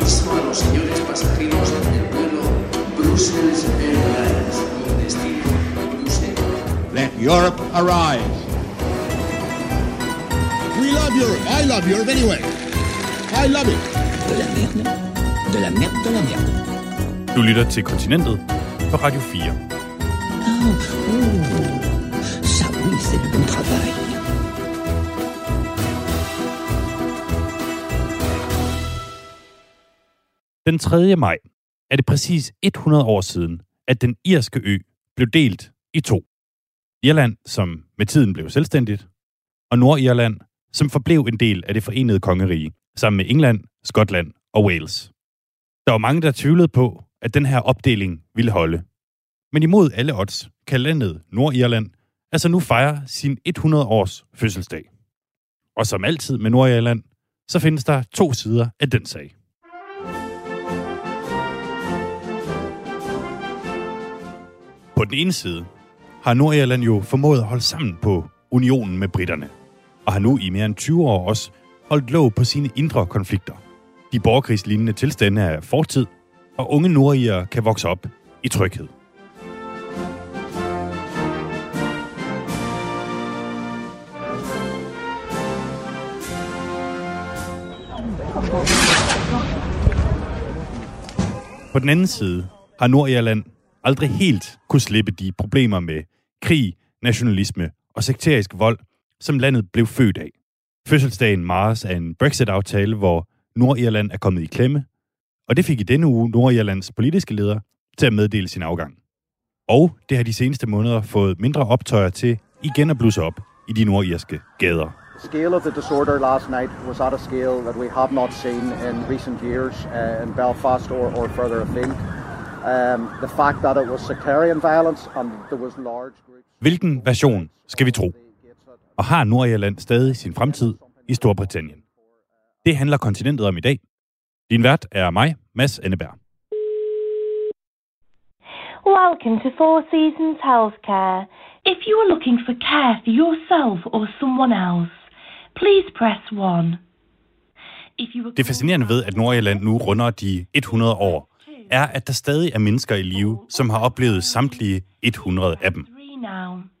aviso a los señores pasajeros del vuelo Brussels Airlines con destino Bruselas. Let Europe arise. We love Europe. I love Europe anyway. I love it. De la merde, de la merde, de la merde. Du lytter til Kontinentet på Radio 4. Ah, oh, ça oui, Den 3. maj er det præcis 100 år siden, at den irske ø blev delt i to. Irland, som med tiden blev selvstændigt, og Nordirland, som forblev en del af det forenede kongerige, sammen med England, Skotland og Wales. Der var mange, der tvivlede på, at den her opdeling ville holde. Men imod alle odds kan landet Nordirland altså nu fejre sin 100 års fødselsdag. Og som altid med Nordirland, så findes der to sider af den sag. På den ene side har Nordirland jo formået at holde sammen på unionen med britterne, og har nu i mere end 20 år også holdt låg på sine indre konflikter. De borgerkrigslignende tilstande er fortid, og unge nordirer kan vokse op i tryghed. På den anden side har Nordirland aldrig helt kunne slippe de problemer med krig, nationalisme og sekterisk vold, som landet blev født af. Fødselsdagen Mars er en Brexit-aftale, hvor Nordirland er kommet i klemme, og det fik i denne uge Nordirlands politiske leder til at meddele sin afgang. Og det har de seneste måneder fået mindre optøjer til igen at blusse op i de nordirske gader. The scale of the disorder last night was at a scale that we have not seen in recent years uh, in Belfast or, or further afield. Um, the fact that it was sectarian violence and there was large groups... Hvilken version skal vi tro? Og har Nordirland stadig sin fremtid i Storbritannien? Det handler kontinentet om i dag. Din vært er mig, Mads Anneberg. Welcome to Four Seasons Healthcare. If you are looking for care for yourself or someone else, please press 1. If you are Det fascinerende ved, at Nordirland nu runder de 100 år, er, at der stadig er mennesker i live, som har oplevet samtlige 100 af dem.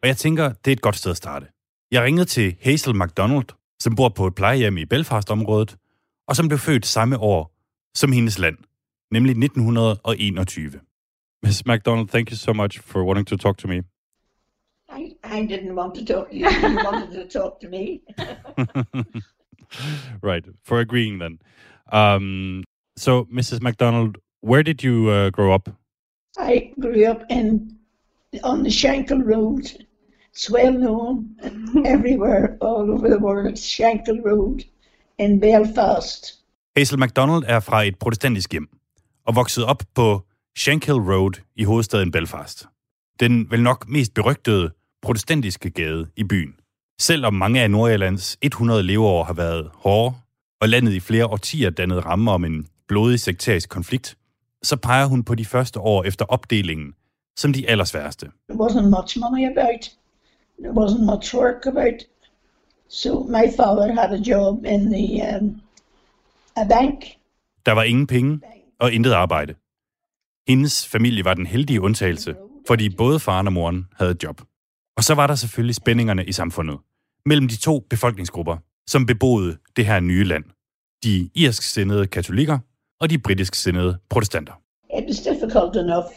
Og jeg tænker, det er et godt sted at starte. Jeg ringede til Hazel MacDonald, som bor på et plejehjem i Belfast-området, og som blev født samme år som hendes land, nemlig 1921. Ms. MacDonald, thank you so much for wanting to talk to me. I, I didn't want to talk to you. You wanted to talk to me. right, for agreeing then. Um, so, Mrs. MacDonald, where did you uh, grow up? I grew up in on the Shankill Road. It's well known everywhere, all over the world. Shankill Road in Belfast. Hazel MacDonald er fra et protestantisk hjem og voksede op på Shankill Road i hovedstaden Belfast. Den vel nok mest berygtede protestantiske gade i byen. Selvom mange af Nordirlands 100 leveår har været hårde, og landet i flere årtier dannede rammer om en blodig sekterisk konflikt, så peger hun på de første år efter opdelingen som de allersværeste. There wasn't much money about. There wasn't much work about. So my father had a job in the um, a bank. Der var ingen penge og intet arbejde. Hendes familie var den heldige undtagelse, fordi både faren og moren havde et job. Og så var der selvfølgelig spændingerne i samfundet mellem de to befolkningsgrupper, som beboede det her nye land. De irsk-sindede katolikker og de britisk-sindede protestanter. It was difficult enough,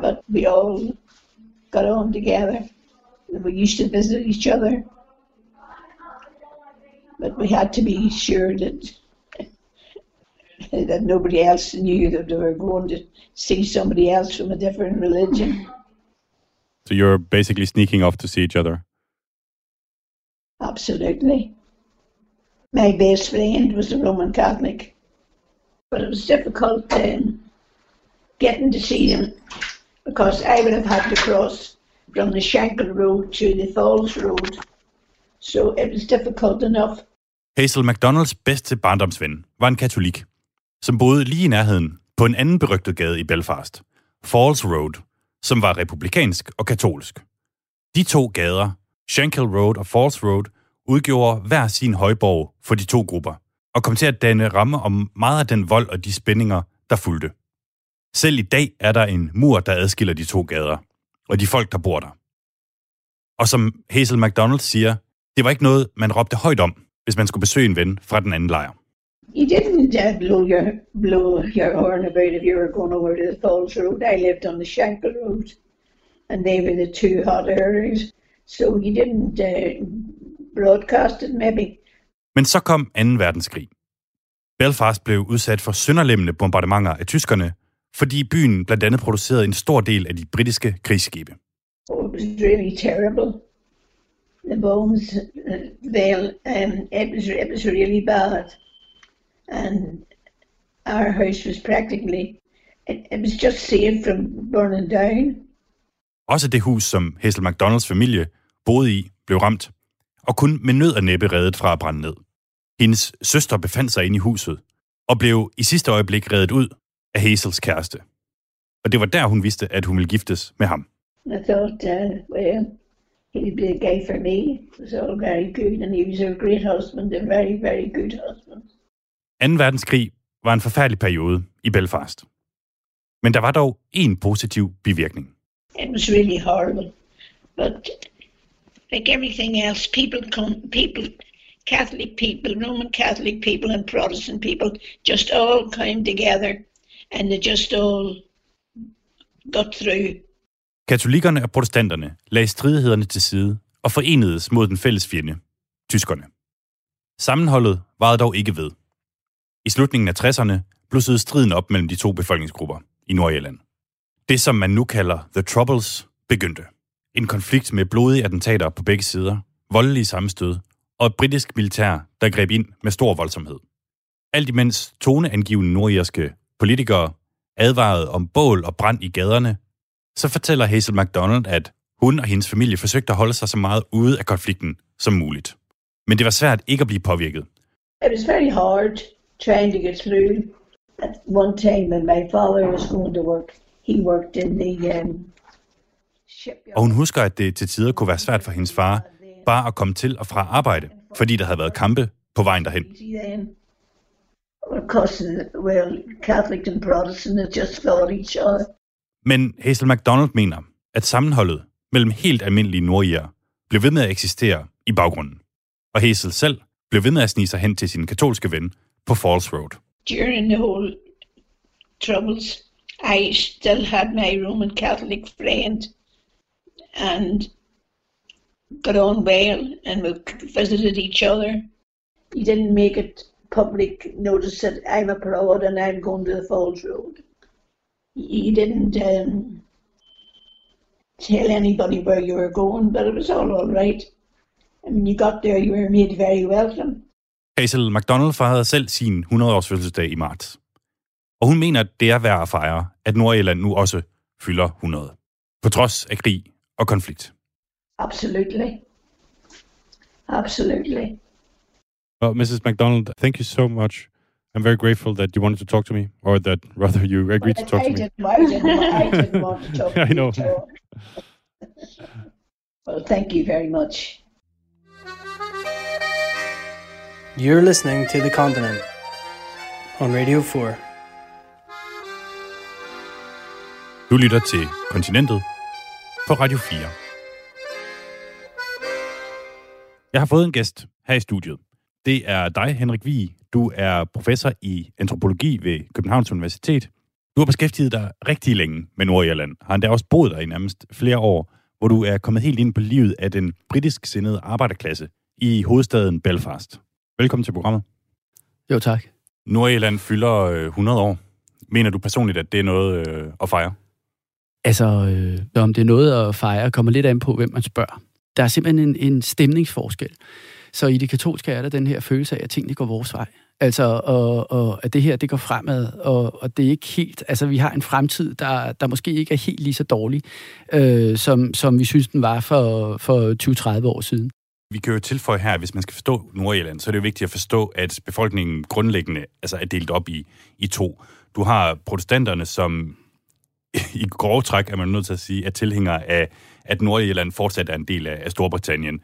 but we all got on together. We used to visit each other. But we had to be sure that that nobody else knew that they were going to see somebody else from a different religion. So you're basically sneaking off to see each other. Absolutely. My best friend was a Roman Catholic, but it was difficult um, getting to see them because I would have had to cross from the Shankill Road to the Falls Road. So it was difficult enough. Hazel McDonalds bedste barndomsven var en katolik, som boede lige i nærheden på en anden berygtet gade i Belfast, Falls Road, som var republikansk og katolsk. De to gader, Shankill Road og Falls Road, udgjorde hver sin højborg for de to grupper og kom til at danne ramme om meget af den vold og de spændinger, der fulgte. Selv i dag er der en mur, der adskiller de to gader, og de folk, der bor der. Og som Hazel McDonald siger, det var ikke noget, man råbte højt om, hvis man skulle besøge en ven fra den anden lejr. You didn't uh, blow your blow your horn about if you were going over to the Falls Road. I lived on the Shankle Road, and they were the two hot areas. So you didn't uh, broadcast it, maybe. Men så kom 2. verdenskrig. Belfast blev udsat for sønderlemmende bombardementer af tyskerne, fordi byen blandt andet producerede en stor del af de britiske krigsskibe. It was really terrible. The bombs, uh, they, um, it was it was really bad, and our house was practically it, it was just saved from burning down. Også det hus, som Hazel McDonalds familie boede i, blev ramt, og kun med nød og næppe reddet fra at brænde ned. Hendes søster befandt sig inde i huset, og blev i sidste øjeblik reddet ud af Hazels kæreste. Og det var der, hun vidste, at hun ville giftes med ham. I thought, uh, well, he'd be a guy for me. It was all very good, and he was a great husband, a very, very good husband. 2. verdenskrig var en forfærdelig periode i Belfast. Men der var dog en positiv bivirkning. It was really horrible, but like everything else, people come, people, Catholic people, Roman Catholic people, and Protestant people just all came together, and they just all got through. Katolikkerne og protestanterne lagde stridighederne til side og forenedes mod den fælles fjende, tyskerne. Sammenholdet varede dog ikke ved. I slutningen af 60'erne blussede striden op mellem de to befolkningsgrupper i Nordjylland. Det, som man nu kalder The Troubles, begyndte. En konflikt med blodige attentater på begge sider, voldelige sammenstød og et britisk militær, der greb ind med stor voldsomhed. Alt imens toneangivende nordirske politikere advarede om bål og brand i gaderne, så fortæller Hazel McDonald, at hun og hendes familie forsøgte at holde sig så meget ude af konflikten som muligt. Men det var svært ikke at blive påvirket. It was very hard trying to get through. At one time when my father was going to work, he worked in the um, shipyard. Og hun husker, at det til tider kunne være svært for hendes far bare at komme til og fra arbejde, fordi der havde været kampe på vejen derhen. Of course, well, Catholic and Protestant are just fought each other. Men Hazel McDonald mener, at sammenholdet mellem helt almindelige nordirer blev ved med at eksistere i baggrunden. Og Hazel selv blev ved med at snige sig hen til sin katolske ven på Falls Road. During the whole troubles, I still had my Roman Catholic friend and got on well and we visited each other. He didn't make it public notice that I'm abroad and I'm going to the Falls Road. He didn't um, tell anybody where you were going, but it was all all right. And when you got there, you were made very welcome. Hazel McDonald fejrede selv sin 100-års fødselsdag i marts. Og hun mener, at det er værd at fejre, at Nordirland nu også fylder 100. På trods af krig og konflikt. Absolutely. Absolutely. Well, Mrs. McDonald, thank you so much. I'm very grateful that you wanted to talk to me, or that rather you agreed to talk I to me. I didn't, I didn't want to talk I know. well, thank you very much. You're listening to The Continent on Radio 4. Du lytter til Kontinentet på Radio 4. Jeg har fået en gæst her i studiet. Det er dig, Henrik Vig. Du er professor i antropologi ved Københavns Universitet. Du har beskæftiget dig rigtig længe med Nordirland. Har endda også boet der i nærmest flere år, hvor du er kommet helt ind på livet af den britisk sindede arbejderklasse i hovedstaden Belfast. Velkommen til programmet. Jo, tak. Nordirland fylder øh, 100 år. Mener du personligt, at det er noget øh, at fejre? Altså, øh, om det er noget at fejre, kommer lidt an på, hvem man spørger. Der er simpelthen en, en stemningsforskel. Så i det katolske er der den her følelse af, at tingene går vores vej. Altså, og, og at det her, det går fremad, og, og det er ikke helt... Altså, vi har en fremtid, der, der måske ikke er helt lige så dårlig, øh, som, som vi synes, den var for, for 20-30 år siden. Vi kan jo tilføje her, at hvis man skal forstå Nordirland, så er det jo vigtigt at forstå, at befolkningen grundlæggende altså er delt op i, i to. Du har protestanterne, som i grove træk, er man nødt til at sige, er tilhængere af, at Nordirland fortsat er en del af, af Storbritannien,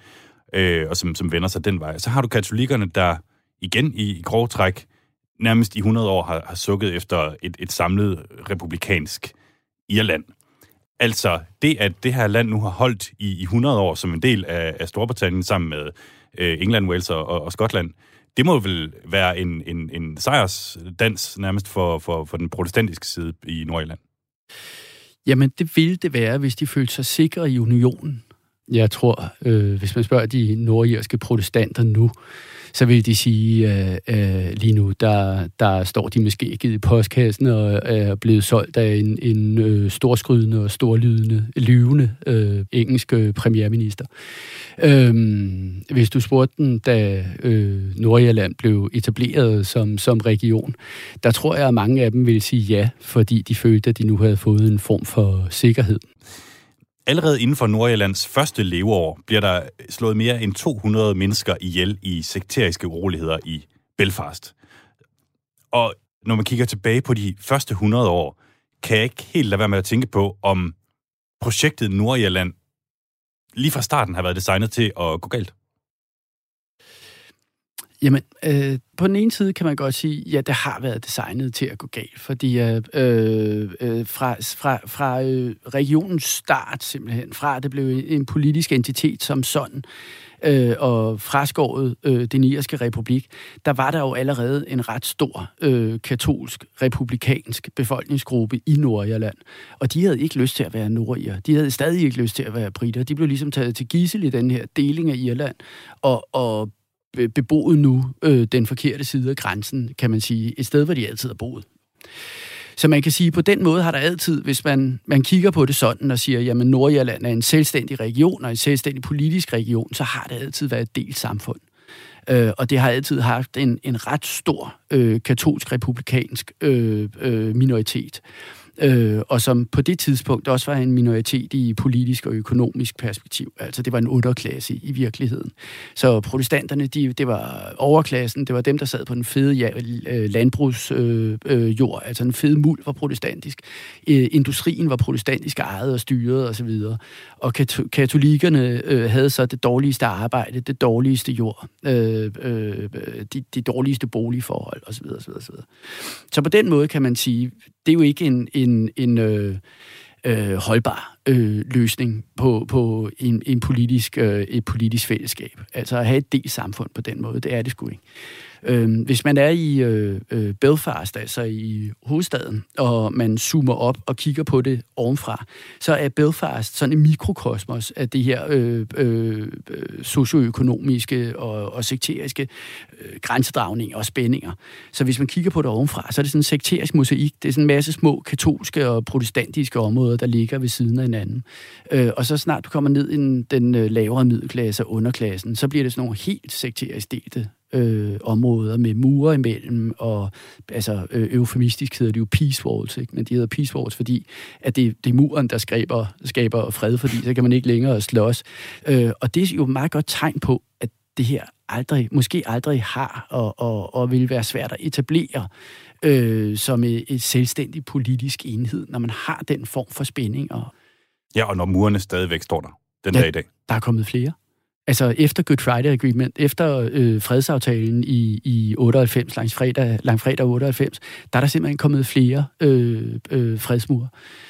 øh, og som, som vender sig den vej. Så har du katolikkerne, der igen i, i grov træk nærmest i 100 år har, har sukket efter et, et samlet republikansk Irland. Altså det, at det her land nu har holdt i, i 100 år som en del af, af Storbritannien sammen med øh, England, Wales og, og Skotland, det må vel være en, en, en sejrsdans nærmest for, for, for den protestantiske side i Nordirland. Jamen, det ville det være, hvis de følte sig sikre i unionen. Jeg tror, øh, hvis man spørger de nordirske protestanter nu, så vil de sige, øh, øh, lige nu, der, der står de måske givet i postkassen og øh, er blevet solgt af en, en øh, storskrydende og storlydende, lyvende øh, engelsk øh, premierminister. Øh, hvis du spurgte den, da øh, Nordjylland blev etableret som, som region, der tror jeg, at mange af dem ville sige ja, fordi de følte, at de nu havde fået en form for sikkerhed. Allerede inden for Nordjyllands første leveår bliver der slået mere end 200 mennesker ihjel i sekteriske uroligheder i Belfast. Og når man kigger tilbage på de første 100 år, kan jeg ikke helt lade være med at tænke på, om projektet Nordjylland lige fra starten har været designet til at gå galt. Jamen, øh, på den ene side kan man godt sige, ja, det har været designet til at gå galt, fordi øh, øh, øh fra, fra, fra øh, regionens start simpelthen, fra det blev en politisk entitet som sådan, øh, og fraskåret øh, den irske republik, der var der jo allerede en ret stor øh, katolsk, republikansk befolkningsgruppe i Nordirland. Og de havde ikke lyst til at være nordier. De havde stadig ikke lyst til at være britter. De blev ligesom taget til gissel i den her deling af Irland, og, og Øh, beboet nu øh, den forkerte side af grænsen, kan man sige. Et sted, hvor de altid har boet. Så man kan sige, på den måde har der altid, hvis man, man kigger på det sådan og siger, jamen Nordjylland er en selvstændig region og en selvstændig politisk region, så har det altid været et delt samfund. Øh, og det har altid haft en, en ret stor øh, katolsk republikansk øh, øh, minoritet øh, øh, og som på det tidspunkt også var en minoritet i politisk og økonomisk perspektiv. Altså det var en underklasse i virkeligheden. Så protestanterne, de, det var overklassen, det var dem, der sad på den fede ja, øh, landbrugsjord, øh, øh, jord. altså den fede muld var protestantisk. Øh, industrien var protestantisk ejet og styret osv. Og, og kat- katolikkerne øh, havde så det dårligste arbejde, det dårligste jord, øh, øh, de, de dårligste boligforhold osv. osv., osv. Så på den måde kan man sige, det er jo ikke en, en, en øh, øh, holdbar øh, løsning på, på en, en politisk, øh, et politisk fællesskab. Altså at have et del samfund på den måde, det er det sgu ikke. Øh, hvis man er i øh, øh, Belfast, altså i hovedstaden, og man zoomer op og kigger på det ovenfra, så er Belfast sådan en mikrokosmos af det her øh, øh, socioøkonomiske og, og sekteriske øh, grænsedragninger og spændinger. Så hvis man kigger på det ovenfra, så er det sådan en sekterisk mosaik. Det er sådan en masse små katolske og protestantiske områder, der ligger ved siden af hinanden. Øh, og så snart du kommer ned i den, den øh, lavere middelklasse og underklassen, så bliver det sådan nogle helt sekterisk delte øh, områder med mure imellem, og altså øh, eufemistisk hedder det jo peace walls, ikke? men de hedder peace walls, fordi at det, det er muren, der skaber, skaber fred, fordi så kan man ikke længere slås. Øh, og det er jo et meget godt tegn på, at det her aldrig, måske aldrig har og, og, og vil være svært at etablere øh, som et, et selvstændigt politisk enhed, når man har den form for spænding. Og, ja, og når murene stadigvæk står der den ja, dag i dag. Der er kommet flere. Altså efter Good Friday Agreement, efter øh, fredsaftalen i, i 98, langs fredag, fredag 98, der er der simpelthen kommet flere øh, øh, fredsmure.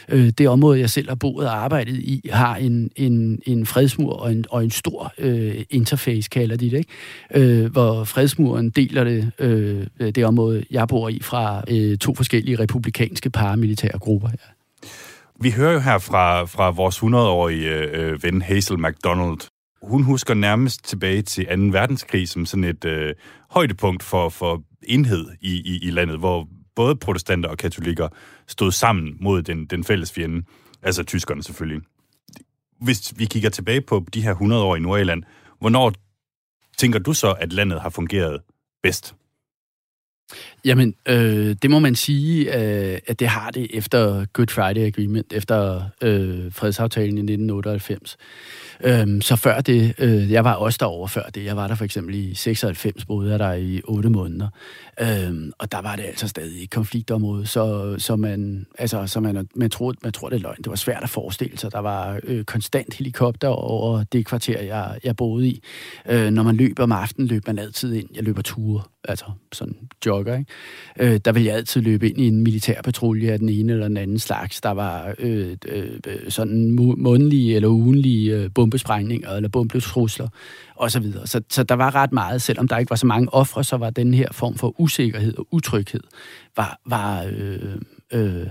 Øh, det område, jeg selv har boet og arbejdet i, har en, en, en fredsmur og en, og en stor øh, interface, kalder de det, ikke? Øh, hvor fredsmuren deler det, øh, det område, jeg bor i, fra øh, to forskellige republikanske paramilitære grupper. Ja. Vi hører jo her fra, fra vores 100-årige øh, øh, ven Hazel McDonald, hun husker nærmest tilbage til 2. verdenskrig som sådan et øh, højdepunkt for, for enhed i, i, i landet, hvor både protestanter og katolikker stod sammen mod den, den fælles fjende, altså tyskerne selvfølgelig. Hvis vi kigger tilbage på de her 100 år i Nordjylland, hvornår tænker du så, at landet har fungeret bedst? Jamen, øh, det må man sige, øh, at det har det efter Good Friday Agreement, efter øh, fredsaftalen i 1998. Øh, så før det, øh, jeg var også derovre før det, jeg var der for eksempel i 96, boede jeg der i 8 måneder, øh, og der var det altså stadig et konfliktområde, så, så, man, altså, så man, man, troede, man troede, det er løgn. Det var svært at forestille sig. Der var øh, konstant helikopter over det kvarter, jeg, jeg boede i. Øh, når man løb om aftenen, løb man altid ind. Jeg løber ture altså sådan jogger, ikke? Øh, der ville jeg altid løbe ind i en militærpatrulje af den ene eller den anden slags. Der var øh, øh, øh sådan månedlige eller ugenlige øh, bombesprængninger eller bombetrusler osv. Så, så, så der var ret meget, selvom der ikke var så mange ofre, så var den her form for usikkerhed og utryghed var, var øh, øh,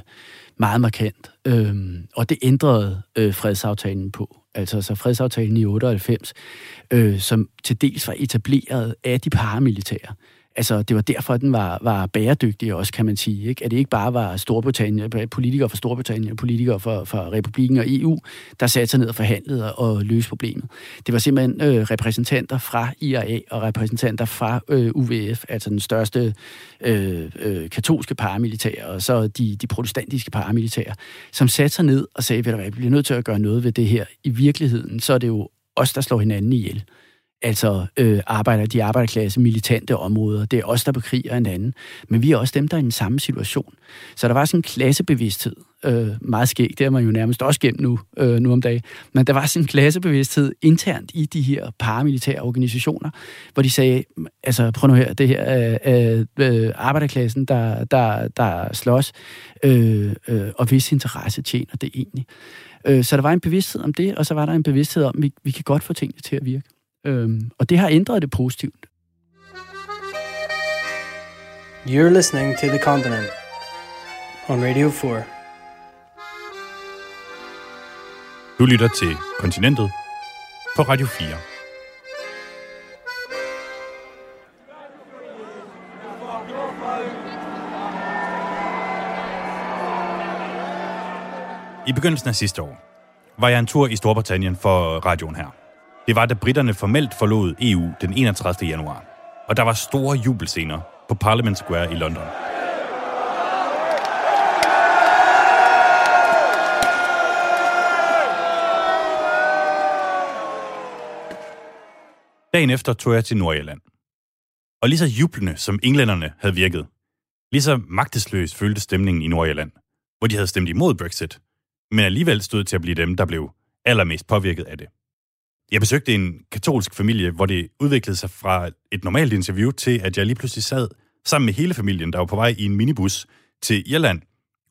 meget markant. Øh, og det ændrede øh, fredsaftalen på. Altså så fredsaftalen i 98, øh, som til dels var etableret af de paramilitære. Altså, det var derfor, at den var, var bæredygtig også, kan man sige. Ikke? At det ikke bare var Storbritannien, øh, politikere fra Storbritannien, politikere fra, fra Republiken og EU, der satte sig ned og forhandlede og løste problemet. Det var simpelthen øh, repræsentanter fra IRA og repræsentanter fra øh, UVF, altså den største øh, øh, katolske paramilitær, og så de, de protestantiske paramilitære, som satte sig ned og sagde, at vi bliver nødt til at gøre noget ved det her. I virkeligheden, så er det jo os, der slår hinanden ihjel altså øh, arbejder, de arbejderklasse, militante områder. Det er os, der bekriger hinanden. Men vi er også dem, der er i den samme situation. Så der var sådan en klassebevidsthed. Øh, meget skægt, det er man jo nærmest også gennem nu, øh, nu om dagen. Men der var sådan en klassebevidsthed internt i de her paramilitære organisationer, hvor de sagde, altså prøv nu her, det her øh, øh, øh, arbejderklassen, der, der, der slås, øh, øh, og hvis interesse tjener det egentlig. Øh, så der var en bevidsthed om det, og så var der en bevidsthed om, at vi, vi kan godt få tingene til at virke. Øhm, og det har ændret det positivt. You're listening to The Continent on Radio 4. Du lytter til Kontinentet på Radio 4. I begyndelsen af sidste år var jeg en tur i Storbritannien for radioen her. Det var, da britterne formelt forlod EU den 31. januar, og der var store jubelscener på Parliament Square i London. Dagen efter tog jeg til Nordjylland. Og lige så jublende som englænderne havde virket, lige så magtesløs følte stemningen i Nordjylland, hvor de havde stemt imod Brexit, men alligevel stod til at blive dem, der blev allermest påvirket af det. Jeg besøgte en katolsk familie, hvor det udviklede sig fra et normalt interview til, at jeg lige pludselig sad sammen med hele familien, der var på vej i en minibus til Irland,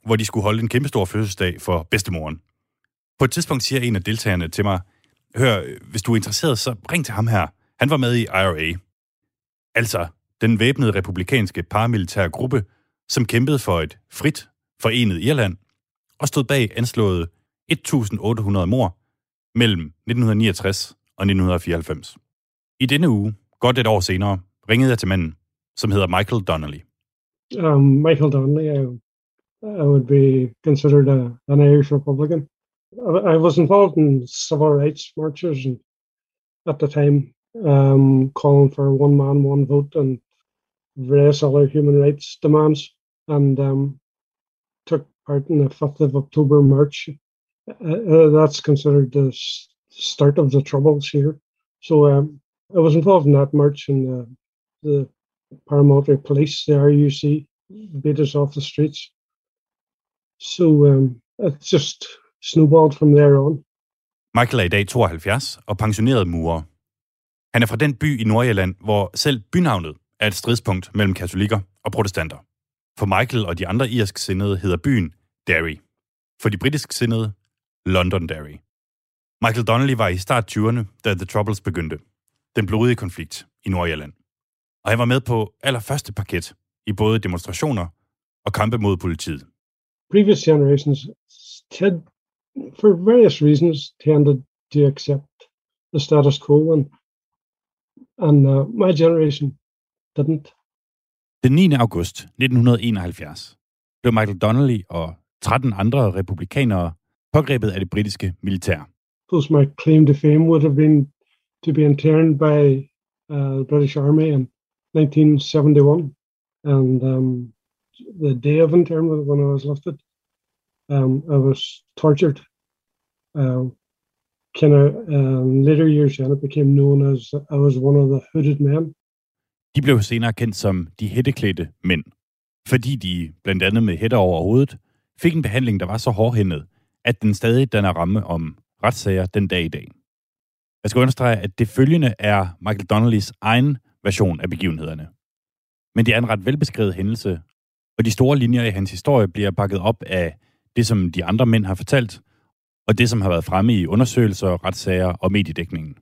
hvor de skulle holde en kæmpestor fødselsdag for bedstemoren. På et tidspunkt siger en af deltagerne til mig, hør, hvis du er interesseret, så ring til ham her. Han var med i IRA. Altså, den væbnede republikanske paramilitære gruppe, som kæmpede for et frit, forenet Irland, og stod bag anslået 1.800 mor mellem 1969 og 1994. I denne uge, godt et år senere, ringede jeg til manden, som hedder Michael Donnelly. Um, Michael Donnelly, I, I would be considered a, an Irish Republican. I, I was involved in civil rights marches and at the time, um, calling for one man, one vote and various other human rights demands, and um, took part in the 5th of October march Uh, uh, that's considered the start of the troubles here. So um, I was involved in that march, and uh, the paramilitary police, the RUC, beat us off the streets. So um, it just snowballed from there on. Michael er i dag 72 og pensioneret murer. Han er fra den by i Nordjylland, hvor selv bynavnet er et stridspunkt mellem katolikker og protestanter. For Michael og de andre irsk sindede hedder byen Derry. For de britisk sindede Londonderry. Michael Donnelly var i start 20'erne, da The Troubles begyndte. Den blodige konflikt i Nordjylland. Og han var med på allerførste parket i både demonstrationer og kampe mod politiet. Previous generations had, for various reasons, tended to accept the status quo, and, and uh, my generation didn't. Den 9. august 1971 blev Michael Donnelly og 13 andre republikanere pågrebet af det britiske militær. Those my claim to fame would have been to be interned by uh, the British Army in 1971, and um, the day of internment when I was lifted, um, I was tortured. Uh, kind of um, later years then it became known as I was one of the hooded men. De blev senere kendt som de hætteklædte mænd, fordi de, blandt andet med hætter over hovedet, fik en behandling, der var så hårdhændet, at den stadig den er ramme om retssager den dag i dag. Jeg skal understrege, at det følgende er Michael Donnellys egen version af begivenhederne. Men det er en ret velbeskrevet hændelse, og de store linjer i hans historie bliver bakket op af det, som de andre mænd har fortalt, og det, som har været fremme i undersøgelser, retssager og mediedækningen.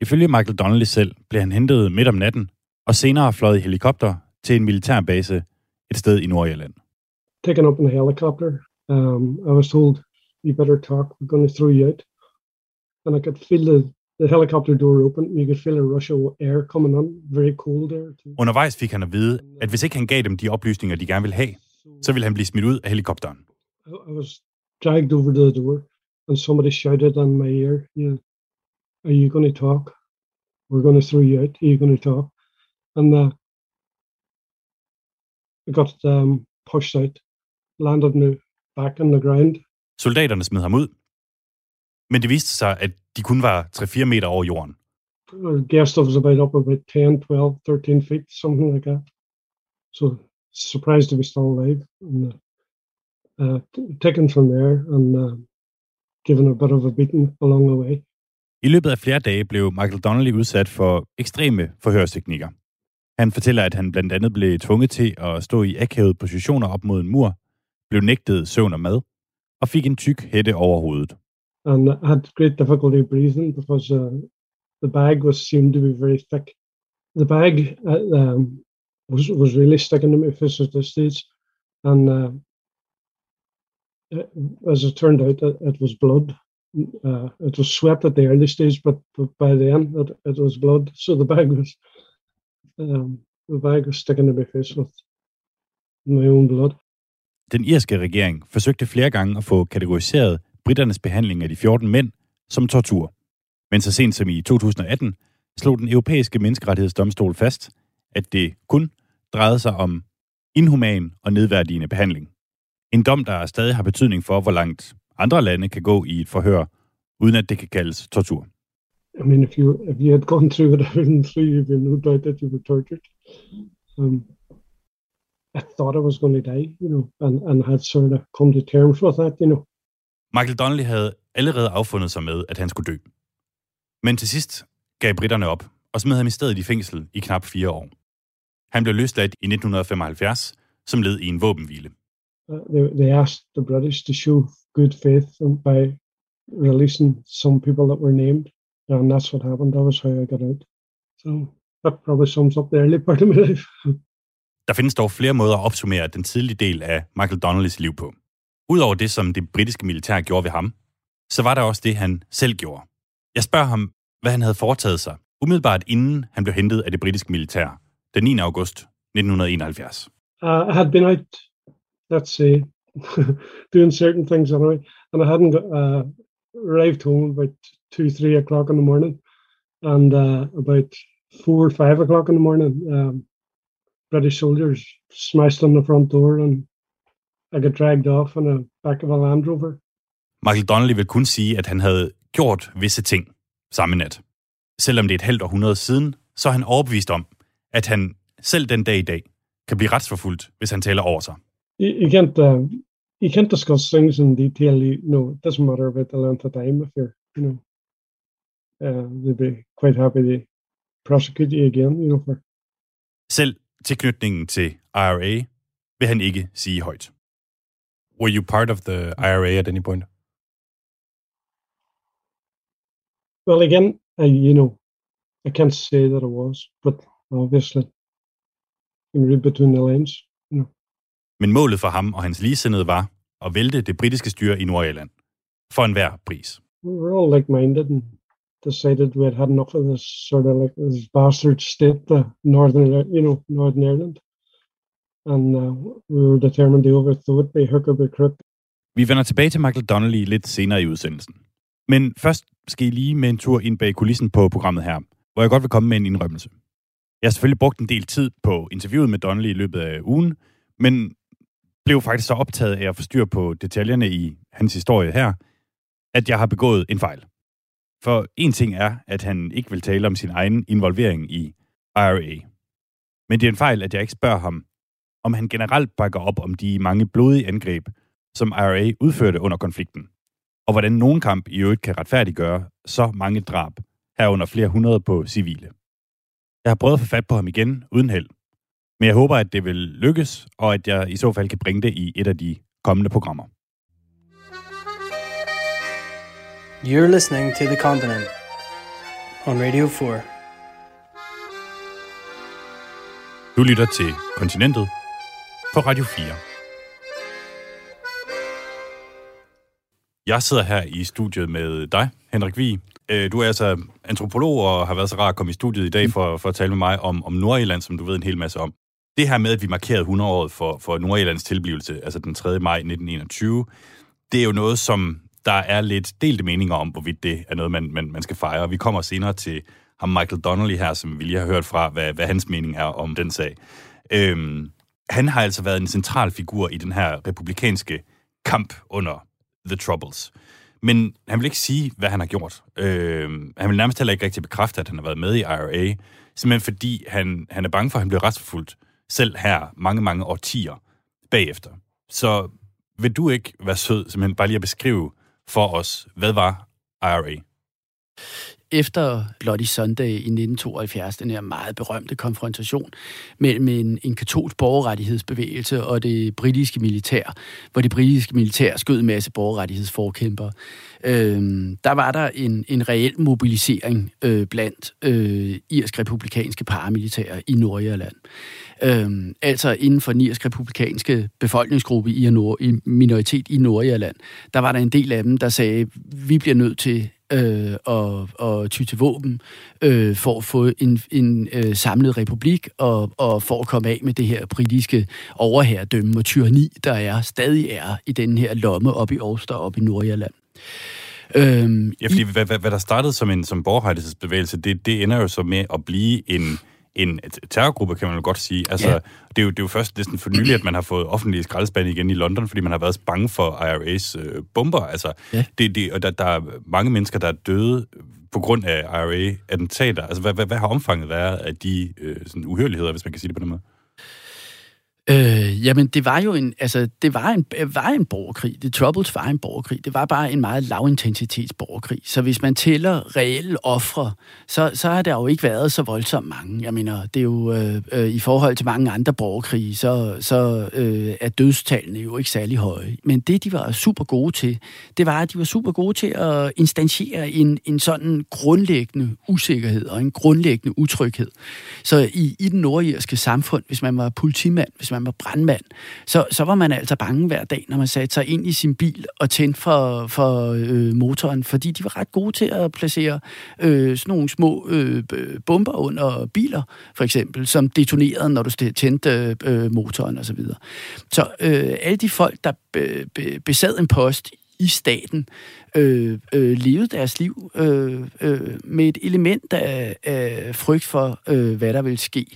Ifølge Michael Donnelly selv blev han hentet midt om natten, og senere fløjet i helikopter til en militærbase et sted i Nordjylland. Taken up in a helicopter. Um, I was told, you better talk, we're going to throw you out. And I could feel the, the helicopter door open, and you could feel a rush of air coming on, very cold air. Too. Undervejs fik han at vide, at hvis ikke han gav dem de oplysninger, de gerne ville have, så ville han blive smidt ud af helikopteren. I was dragged over to the door, and somebody shouted in my ear, know, are you going to talk? We're going to throw you out. Are you going to talk? And uh, I got um, pushed out, landed me back on the ground. Soldaterne smed ham ud, men det viste sig, at de kun var 3-4 meter over jorden. I was about up about 10, 12, 13 feet, something like that. So surprised to be still alive. And, uh, uh, taken from there and uh, given a bit of a beating along the way. I løbet af flere dage blev Michael Donnelly udsat for ekstreme forhørsteknikker. Han fortæller, at han blandt andet blev tvunget til at stå i akavede positioner op mod en mur, blev nægtet søvn og mad, og fik en tyk hætte over hovedet. And I had great difficulty breathing because uh, the bag was seemed to be very thick. The bag uh, um, was was really sticking to my face at this stage, and uh, as it turned out, it, it was blood. Uh, it was sweat at the early stage, but, but by the end, it, it was blood. So the bag was um, the bag was sticking to my face with my own blood. Den irske regering forsøgte flere gange at få kategoriseret britternes behandling af de 14 mænd som tortur. Men så sent som i 2018 slog den europæiske menneskerettighedsdomstol fast, at det kun drejede sig om inhuman og nedværdigende behandling. En dom, der stadig har betydning for, hvor langt andre lande kan gå i et forhør, uden at det kan kaldes tortur. I mean, if you if you had gone through what I went through, you'd be no doubt that you were tortured. Um, i thought I was going to die, you know, and, and had sort of come to terms with that, you know. Michael Donnelly havde allerede affundet sig med, at han skulle dø. Men til sidst gav britterne op og smed ham i stedet i fængsel i knap fire år. Han blev løsladt i 1975 som led i en våbenhvile. Uh, they, they asked the British to show good faith by releasing some people that were named, and that's what happened. That was how I got out. So that probably sums up the early part of my life. Der findes dog flere måder at opsummere den tidlige del af Michael Donnellys liv på. Udover det, som det britiske militær gjorde ved ham, så var der også det, han selv gjorde. Jeg spørger ham, hvad han havde foretaget sig, umiddelbart inden han blev hentet af det britiske militær, den 9. august 1971. Uh, I had been out, let's say, doing certain things anyway, and I hadn't got, uh, arrived home about two, three o'clock in the morning, and uh, about four or five o'clock in the morning, um, British soldiers smashed on the front door, and I got dragged off on the back of a Land Rover. Michael Donnelly vil kun sige, at han havde gjort visse ting samme nat. Selvom det er et halvt århundrede siden, så er han overbevist om, at han selv den dag i dag kan blive retsforfulgt, hvis han taler over sig. You, you can't uh, you can't discuss things in detail. You know, it doesn't matter about the length of time if you're, you know, uh, they'd be quite happy to prosecute you again. You know, for Selv tilknytningen til IRA vil han ikke sige højt. Were you part of the IRA at any point? well, again, I, you know, I can't say that I was, but obviously, you read between the lines. You know. Men målet for ham og hans ligesindede var at vælte det britiske styre i Nordirland. For enhver pris. We were all like-minded and decided we had had enough of this sort of like this bastard state, the northern, you know, Northern Ireland, and uh, we were determined to overthrow it by hook or by crook. Vi vender tilbage til Michael Donnelly lidt senere i udsendelsen. Men først skal I lige med en tur ind bag kulissen på programmet her, hvor jeg godt vil komme med en indrømmelse. Jeg har selvfølgelig brugt en del tid på interviewet med Donnelly i løbet af ugen, men blev faktisk så optaget af at få styr på detaljerne i hans historie her, at jeg har begået en fejl. For en ting er, at han ikke vil tale om sin egen involvering i IRA. Men det er en fejl, at jeg ikke spørger ham, om han generelt bakker op om de mange blodige angreb, som IRA udførte under konflikten, og hvordan nogen kamp i øvrigt kan retfærdiggøre så mange drab, herunder flere hundrede på civile. Jeg har prøvet at få fat på ham igen, uden held. Men jeg håber, at det vil lykkes, og at jeg i så fald kan bringe det i et af de kommende programmer. You're listening to The Continent on Radio 4. Du lytter til Kontinentet på Radio 4. Jeg sidder her i studiet med dig, Henrik Vig. Øh, du er altså antropolog og har været så rar at komme i studiet i dag for, for at tale med mig om, om Nordirland, som du ved en hel masse om. Det her med, at vi markerede 100-året for, for Nordirlands tilblivelse, altså den 3. maj 1921, det er jo noget, som der er lidt delte meninger om, hvorvidt det er noget, man, man, man skal fejre. Vi kommer senere til ham Michael Donnelly her, som vi lige har hørt fra, hvad, hvad hans mening er om den sag. Øhm, han har altså været en central figur i den her republikanske kamp under The Troubles. Men han vil ikke sige, hvad han har gjort. Øhm, han vil nærmest heller ikke rigtig bekræfte, at han har været med i IRA, simpelthen fordi han, han er bange for, at han bliver retsforfulgt selv her mange, mange årtier bagefter. Så vil du ikke være sød, simpelthen bare lige at beskrive for os, hvad var IRA? efter Bloody Sunday i 1972, den her meget berømte konfrontation mellem en, en katolsk borgerrettighedsbevægelse og det britiske militær, hvor det britiske militær skød en masse borgerrettighedsforkæmpere. Øh, der var der en, en reel mobilisering øh, blandt øh, irsk republikanske paramilitære i Nordirland. Øh, altså inden for irsk republikanske befolkningsgruppe i, Nord, i minoritet i Nordirland, der var der en del af dem, der sagde, vi bliver nødt til øh, og, og ty til våben øh, for at få en, en øh, samlet republik og, og for at komme af med det her britiske overherredømme og tyranni, der er stadig er i den her lomme op i og op i Nordjylland. Øhm, ja, fordi i, hvad, hvad, hvad der startede som en som borgerrettighedsbevægelse, det, det ender jo så med at blive en en terrorgruppe, kan man jo godt sige. Altså, ja. det, er jo, det er jo først næsten for nylig, at man har fået offentlige skraldespande igen i London, fordi man har været bange for IRA's øh, bomber. Altså, ja. det, det, og der, der er mange mennesker, der er døde på grund af IRA-attentater. Altså, hvad, hvad, hvad har omfanget været af de øh, sådan uhørligheder, hvis man kan sige det på den måde? Jamen, det var jo en, altså, det var en, var en borgerkrig. The Troubles var en borgerkrig. Det var bare en meget lavintensitets borgerkrig. Så hvis man tæller reelle ofre, så, så har der jo ikke været så voldsomt mange. Jeg mener, det er jo øh, øh, i forhold til mange andre borgerkrige, så, så øh, er dødstallene jo ikke særlig høje. Men det, de var super gode til, det var, at de var super gode til at instantiere en, en sådan grundlæggende usikkerhed og en grundlæggende utryghed. Så i, i den nordirske samfund, hvis man var politimand, hvis man var brandmand, så, så var man altså bange hver dag, når man satte sig ind i sin bil og tændte for, for øh, motoren, fordi de var ret gode til at placere øh, sådan nogle små øh, bomber under biler, for eksempel, som detonerede, når du tændte øh, motoren osv. Så, videre. så øh, alle de folk, der be, be, besad en post i staten, øh, øh, levede deres liv øh, øh, med et element af, af frygt for, øh, hvad der ville ske.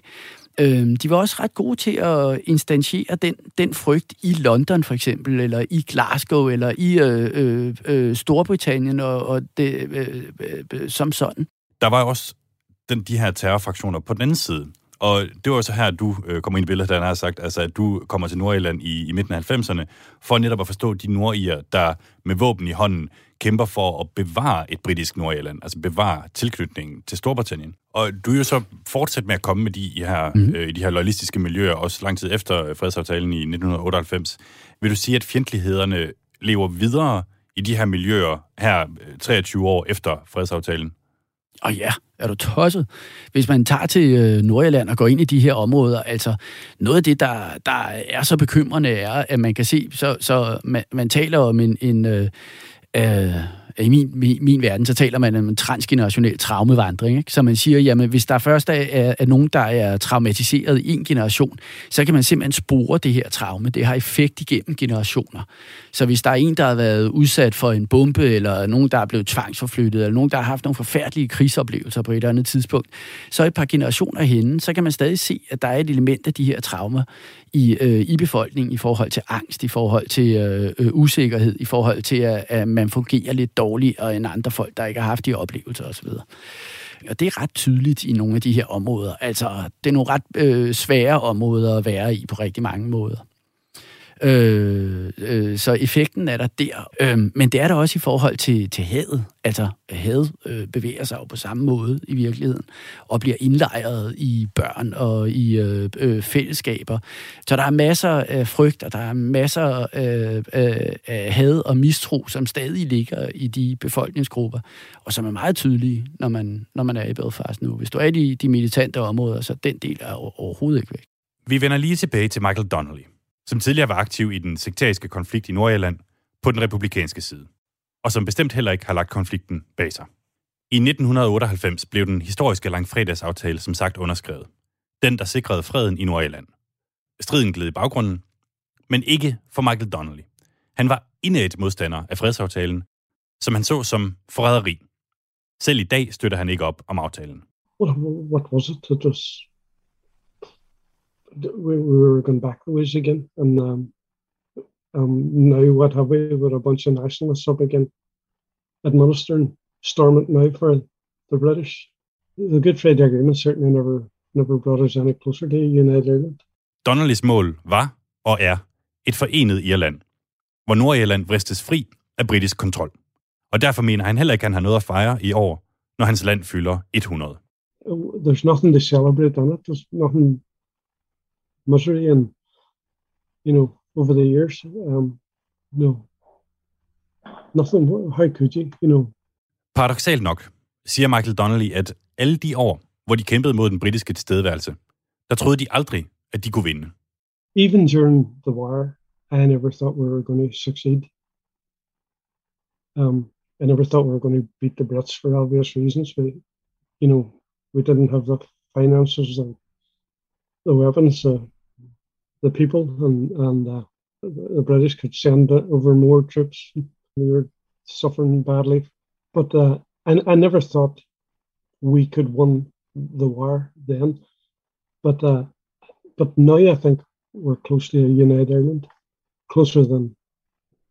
Øh, de var også ret gode til at instantiere den, den frygt i London for eksempel, eller i Glasgow, eller i øh, øh, øh Storbritannien og, og det, øh, øh, øh som sådan. Der var også den, de her terrorfraktioner på den anden side. Og det var så her, du øh, kommer ind i billedet, der har sagt, altså, at du kommer til Nordirland i, i midten af 90'erne, for netop at forstå de nordier, der med våben i hånden kæmper for at bevare et britisk Nordirland, altså bevare tilknytningen til Storbritannien. Og du er jo så fortsat med at komme med de her, mm. øh, i de her loyalistiske miljøer, også lang tid efter fredsaftalen i 1998. Vil du sige, at fjendtlighederne lever videre i de her miljøer her 23 øh, år efter fredsaftalen? Og ja, er du tosset? Hvis man tager til øh, Nordjylland og går ind i de her områder, altså noget af det, der, der er så bekymrende, er, at man kan se, så, så man, man taler om en, en øh, øh, i min, min, min verden, så taler man om en transgenerationel traumevandring. Ikke? Så man siger, jamen hvis der først er, er, er nogen, der er traumatiseret i en generation, så kan man simpelthen spore det her traume. Det har effekt igennem generationer. Så hvis der er en, der har været udsat for en bombe, eller nogen, der er blevet tvangsforflyttet, eller nogen, der har haft nogle forfærdelige krigsoplevelser på et eller andet tidspunkt, så et par generationer henne, så kan man stadig se, at der er et element af de her traumer i, øh, i befolkningen i forhold til angst, i forhold til øh, øh, usikkerhed, i forhold til, at, at man fungerer lidt dårligere end andre folk, der ikke har haft de oplevelser osv. Og det er ret tydeligt i nogle af de her områder. Altså, det er nogle ret øh, svære områder at være i på rigtig mange måder. Øh, øh, så effekten er der der. Øh, men det er der også i forhold til, til hadet. Altså, hadet øh, bevæger sig jo på samme måde i virkeligheden, og bliver indlejret i børn og i øh, øh, fællesskaber. Så der er masser af frygt, og der er masser øh, øh, af had og mistro, som stadig ligger i de befolkningsgrupper, og som er meget tydelige, når man, når man er i Belfast nu. Hvis du er i de, de militante områder, så den del er overhovedet ikke væk. Vi vender lige tilbage til Michael Donnelly som tidligere var aktiv i den sektariske konflikt i Nordjylland på den republikanske side, og som bestemt heller ikke har lagt konflikten bag sig. I 1998 blev den historiske langfredagsaftale som sagt underskrevet. Den, der sikrede freden i Nordjylland. Striden gled i baggrunden, men ikke for Michael Donnelly. Han var indædt modstander af fredsaftalen, som han så som forræderi. Selv i dag støtter han ikke op om aftalen. What, what was it that was we, we were going back the ways again. And um, um, now what have we with a bunch of nationalists up again administering Stormont now for the British. The Good Friday Agreement certainly never never brought us any closer to United Ireland. Donnellys mål var og er et forenet Irland, hvor Nordirland vristes fri af britisk kontrol. Og derfor mener han heller ikke, at han har noget at fejre i år, når hans land fylder 100. There's nothing to celebrate on it. There's nothing misery and you know over the years um no nothing how could you you know Paradoxalt nok siger Michael Donnelly, at alle de år, hvor de kæmpede mod den britiske tilstedeværelse, der troede de aldrig, at de kunne vinde. Even during the war, I never thought we were going to succeed. Um, I never thought we were going to beat the Brits for obvious reasons. We, you know, we didn't have the finances and the weapons, uh, the people, and and uh, the British could send over more troops. We were suffering badly, but uh, I, I never thought we could win the war then. But uh, but now I think we're close to a united Ireland, closer than,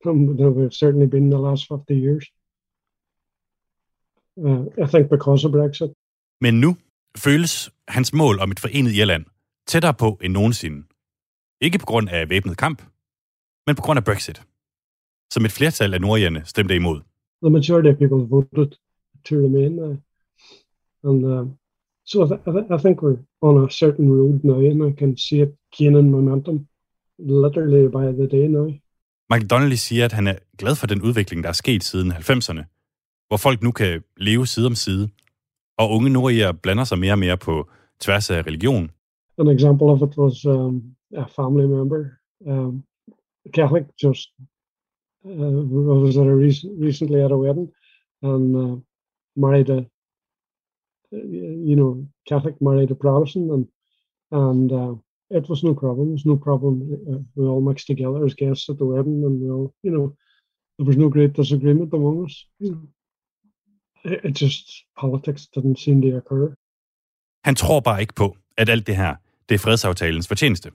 than we've certainly been in the last fifty years. Uh, I think because of Brexit. Men nu føles hans mål om et forenet Irland tættere på end nogensinde. Ikke på grund af væbnet kamp, men på grund af Brexit, som et flertal af nordjerne stemte imod. The majority of people voted to remain, uh, and uh, so I, th- I think we're on a certain road now, and I can see it gaining momentum literally by the day now. Michael Donnelly siger, at han er glad for den udvikling, der er sket siden 90'erne, hvor folk nu kan leve side om side, og unge nordier blander sig mere og mere på tværs af religion, an example of it was um, a family member, um, Catholic, just uh, was at a rec- recently at a wedding and uh, married a, you know, Catholic married a Protestant, and and uh, it was no problem. It was no problem. Uh, we all mixed together as guests at the wedding, and we all, you know, there was no great disagreement among us. You know, it, it just politics didn't seem to occur. Han tror bare ikke på, at alt det her, det er fredsaftalens fortjeneste.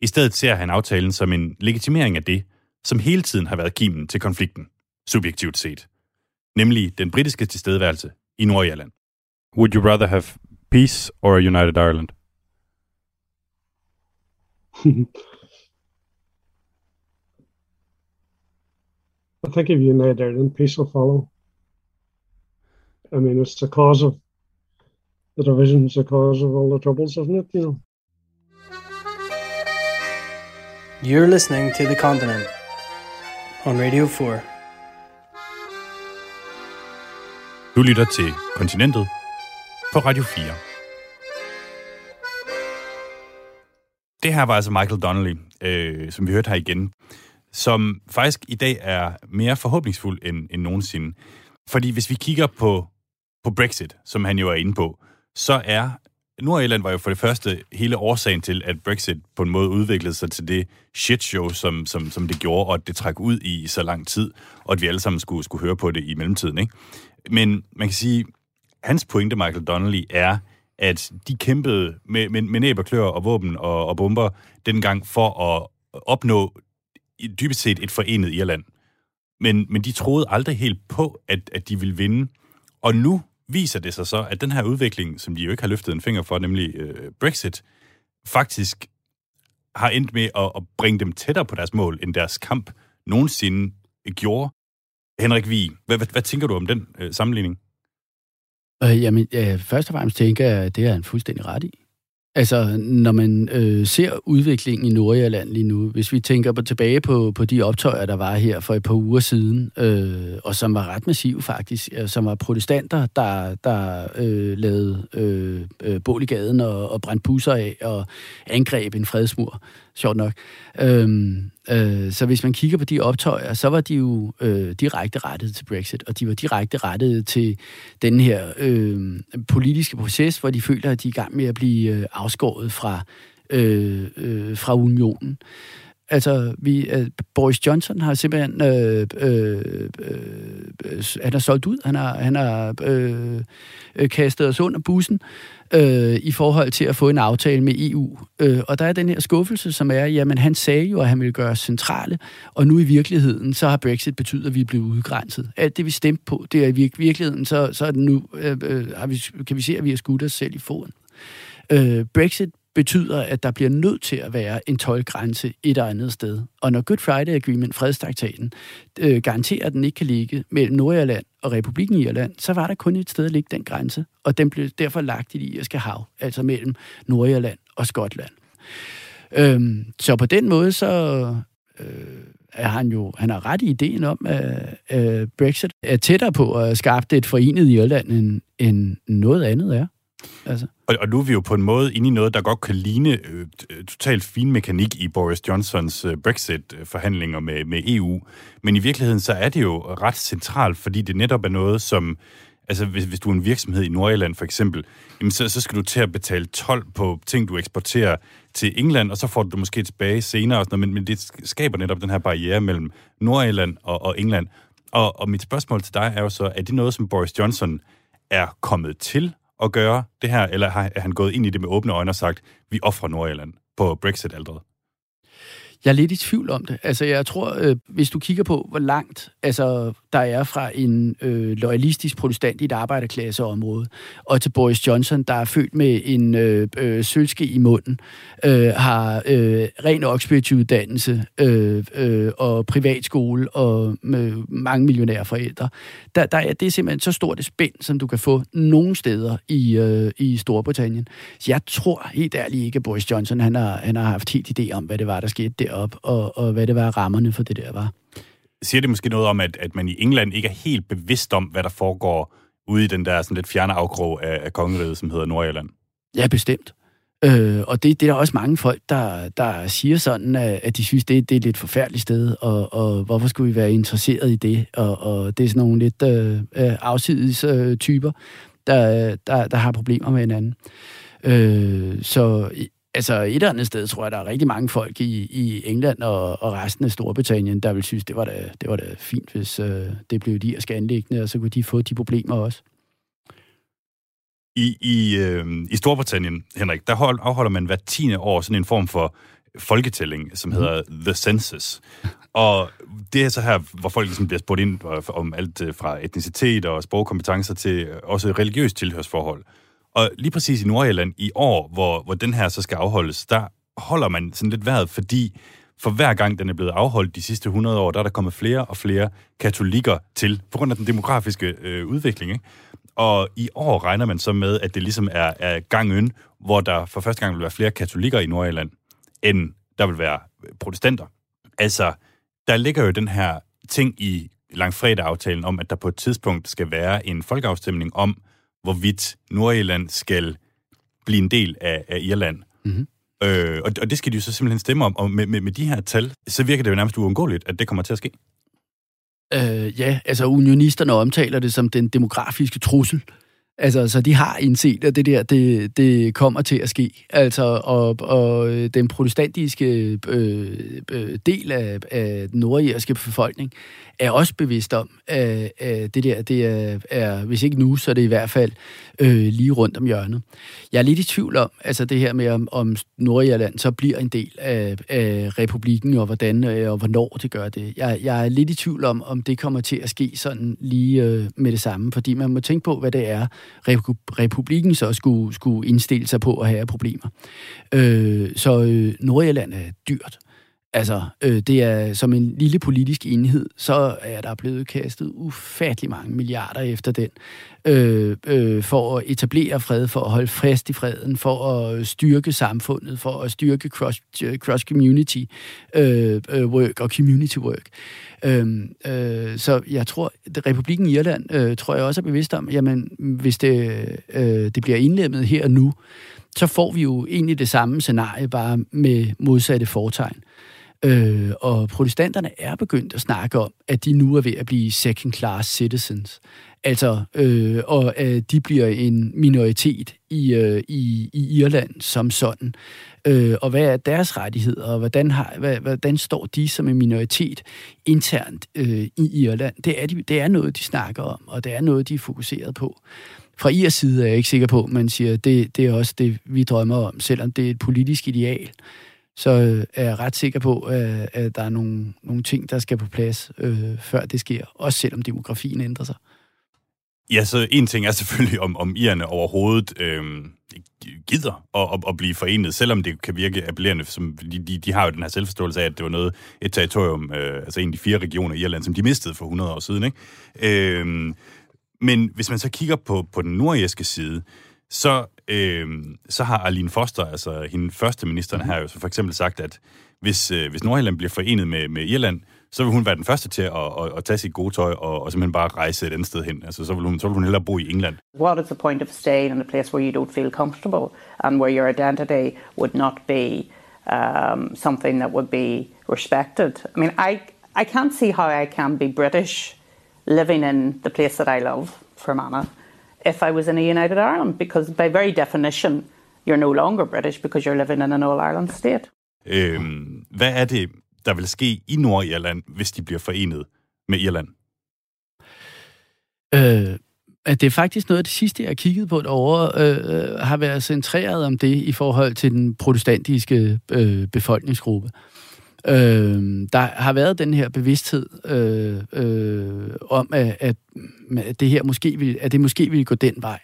I stedet ser han aftalen som en legitimering af det, som hele tiden har været kimen til konflikten, subjektivt set. Nemlig den britiske tilstedeværelse i Nordirland. Would you rather have peace or a united Ireland? I think if united Ireland, peace will follow. I mean, it's the cause of the divisions, the cause of all the troubles, isn't it? You know. You're listening to The Continent on Radio 4. Du lytter til Kontinentet på Radio 4. Det her var altså Michael Donnelly, øh, som vi hørte her igen, som faktisk i dag er mere forhåbningsfuld end, end nogensinde. Fordi hvis vi kigger på, på Brexit, som han jo er inde på, så er Nordirland var jo for det første hele årsagen til, at Brexit på en måde udviklede sig til det shitshow, som, som, som det gjorde, og at det trak ud i så lang tid, og at vi alle sammen skulle, skulle høre på det i mellemtiden. Ikke? Men man kan sige, hans pointe, Michael Donnelly, er, at de kæmpede med, med, med næb og klør og våben og, og bomber dengang for at opnå dybest set et forenet Irland. Men, men de troede aldrig helt på, at, at de ville vinde. Og nu viser det sig så, at den her udvikling, som de jo ikke har løftet en finger for, nemlig øh, Brexit, faktisk har endt med at, at bringe dem tættere på deres mål, end deres kamp nogensinde gjorde. Henrik Vig, hvad, hvad, hvad tænker du om den øh, sammenligning? Øh, jamen, øh, først og fremmest tænker jeg, at det er en fuldstændig ret i. Altså, når man øh, ser udviklingen i Nordjylland lige nu, hvis vi tænker på, tilbage på, på de optøjer, der var her for et par uger siden, øh, og som var ret massive faktisk, øh, som var protestanter, der, der øh, lavede øh, øh, bål i gaden og, og brændte pusser af og angreb en fredsmur, sjovt nok. Øhm, øh, så hvis man kigger på de optøjer, så var de jo øh, direkte rettet til Brexit, og de var direkte rettet til den her øh, politiske proces, hvor de føler, at de er i gang med at blive øh, afskåret fra, øh, øh, fra unionen. Altså, vi, uh, Boris Johnson har simpelthen... Øh, øh, øh, øh han er solgt ud. Han har, han har øh, øh, kastet os under bussen øh, i forhold til at få en aftale med EU. Øh, og der er den her skuffelse, som er, jamen han sagde jo, at han ville gøre os centrale, og nu i virkeligheden, så har Brexit betydet, at vi er blevet udgrænset. Alt det, vi stemte på, det er i virkeligheden, så, så er det nu, øh, øh, har vi, kan vi se, at vi har skudt os selv i foden. Øh, Brexit betyder, at der bliver nødt til at være en tolkgrænse et eller andet sted. Og når Good Friday Agreement, fredstraktaten, øh, garanterer, at den ikke kan ligge mellem Nordirland og Republiken Irland, så var der kun et sted at ligge den grænse, og den blev derfor lagt i det irske hav, altså mellem Nordirland og Skotland. Øhm, så på den måde, så øh, er han jo, han har ret i ideen om, at øh, Brexit er tættere på at skabe et forenet Irland, end, end noget andet er. Altså. Og, og nu er vi jo på en måde inde i noget, der godt kan ligne øh, øh totalt fin mekanik i Boris Johnsons øh, Brexit-forhandlinger med, med EU. Men i virkeligheden så er det jo ret centralt, fordi det netop er noget, som... Altså, hvis, hvis du er en virksomhed i Nordjylland for eksempel, jamen så, så skal du til at betale 12 på ting, du eksporterer til England, og så får du det måske tilbage senere. Og sådan noget, men, men det skaber netop den her barriere mellem Nordjylland og, og England. Og, og mit spørgsmål til dig er jo så, er det noget, som Boris Johnson er kommet til at gøre det her, eller har, er han gået ind i det med åbne øjne og sagt, vi offrer Nordjylland på Brexit-aldret? Jeg er lidt i tvivl om det. Altså, jeg tror, øh, hvis du kigger på, hvor langt altså, der er fra en øh, loyalistisk protestant i et arbejderklasseområde, og til Boris Johnson, der er født med en øh, øh, sølske i munden, øh, har øh, ren Oxbridge-uddannelse øh, øh, og privatskole og med mange millionære forældre. Der, der er, det er simpelthen så stort et spænd, som du kan få nogen steder i, øh, i Storbritannien. Så jeg tror helt ærligt ikke, at Boris Johnson han har, han har haft helt idé om, hvad det var, der skete derop, og, og hvad det var, rammerne for det der var siger det måske noget om, at, at man i England ikke er helt bevidst om, hvad der foregår ude i den der sådan lidt fjerne afkrog af, af kongeriget, som hedder Nordjylland? Ja, bestemt. Øh, og det, det er der også mange folk, der, der siger sådan, at de synes, det, det er et lidt forfærdeligt sted, og, og hvorfor skulle vi være interesseret i det? Og, og det er sådan nogle lidt øh, øh afsides øh, typer, der, der, der har problemer med hinanden. Øh, så altså et eller andet sted tror jeg, der er rigtig mange folk i, i England og, og resten af Storbritannien, der vil synes, det var da, det var da fint, hvis øh, det blev de irske anlæggende, og så kunne de få de problemer også. I, i, øh, I Storbritannien, Henrik, der hold, afholder man hver tiende år sådan en form for folketælling, som hedder mm. The Census. Og det er så her, hvor folk ligesom bliver spurgt ind om alt øh, fra etnicitet og sprogkompetencer til også religiøst tilhørsforhold. Og lige præcis i Nordjylland i år, hvor, hvor den her så skal afholdes, der holder man sådan lidt vejret, fordi for hver gang den er blevet afholdt de sidste 100 år, der er der kommet flere og flere katolikker til, på grund af den demografiske øh, udvikling. Ikke? Og i år regner man så med, at det ligesom er, er gangen, hvor der for første gang vil være flere katolikker i Nordjylland, end der vil være protestanter. Altså, der ligger jo den her ting i langfredag-aftalen om, at der på et tidspunkt skal være en folkeafstemning om, hvorvidt Nordirland skal blive en del af, af Irland. Mm-hmm. Øh, og, og det skal de jo så simpelthen stemme om. Og med, med, med de her tal, så virker det jo nærmest uundgåeligt, at det kommer til at ske. Øh, ja, altså unionisterne omtaler det som den demografiske trussel. Altså, så de har indset, at det der, det, det kommer til at ske. Altså, og, og den protestantiske øh, øh, del af, af den nordirske befolkning er også bevidst om, at, at det der, det er, er, hvis ikke nu, så er det i hvert fald øh, lige rundt om hjørnet. Jeg er lidt i tvivl om, altså det her med, om, om Nordirland så bliver en del af, af republikken, og hvordan øh, og hvornår det gør det. Jeg, jeg er lidt i tvivl om, om det kommer til at ske sådan lige øh, med det samme, fordi man må tænke på, hvad det er, republikken så skulle, skulle indstille sig på at have problemer. Øh, så øh, Nordjylland er dyrt. Altså, øh, det er som en lille politisk enhed, så er der blevet kastet ufattelig mange milliarder efter den, øh, øh, for at etablere fred, for at holde fast i freden, for at styrke samfundet, for at styrke cross, øh, cross community øh, øh, work og community work. Øh, øh, så jeg tror, at Republiken Irland, øh, tror jeg også er bevidst om, jamen, hvis det, øh, det bliver indlemmet her og nu, så får vi jo egentlig det samme scenarie, bare med modsatte fortegn. Øh, og protestanterne er begyndt at snakke om, at de nu er ved at blive second-class citizens. Altså, øh, og øh, de bliver en minoritet i, øh, i, i Irland som sådan. Øh, og hvad er deres rettigheder, og hvordan, har, hvad, hvordan står de som en minoritet internt øh, i Irland? Det er, de, det er noget, de snakker om, og det er noget, de er fokuseret på. Fra IRs side er jeg ikke sikker på, at man siger, det, det er også det, vi drømmer om, selvom det er et politisk ideal så øh, er jeg ret sikker på, at, at der er nogle, nogle ting, der skal på plads, øh, før det sker, også selvom demografien ændrer sig. Ja, så en ting er selvfølgelig, om, om irerne overhovedet øh, gider at, at, at blive forenet, selvom det kan virke appellerende, som de, de, de har jo den her selvforståelse af, at det var noget, et territorium, øh, altså en af de fire regioner i Irland, som de mistede for 100 år siden. Ikke? Øh, men hvis man så kigger på, på den nordjæske side, så, øh, så har Aline Foster, altså hende første ministeren her, jo så for eksempel sagt, at hvis, øh, hvis Nordjylland bliver forenet med, med Irland, så vil hun være den første til at, at, at tage sit gode tøj og, og simpelthen bare rejse et andet sted hen. Altså, så vil, hun, så vil hun hellere bo i England. What is the point of staying in a place where you don't feel comfortable and where your identity would not be um, something that would be respected? I mean, I, I can't see how I can be British living in the place that I love, Fermanagh, if I was in a United Ireland, because by very definition, you're no longer British because you're living in an all-Ireland state. Øhm, hvad er det, der vil ske i Nordirland, hvis de bliver forenet med Irland? Øh, at det er faktisk noget af det sidste, jeg har kigget på derovre, øh, har været centreret om det i forhold til den protestantiske øh, befolkningsgruppe. Øh, Øh, der har været den her bevidsthed øh, øh, om, at, at, at det her måske vil, at det måske vil gå den vej.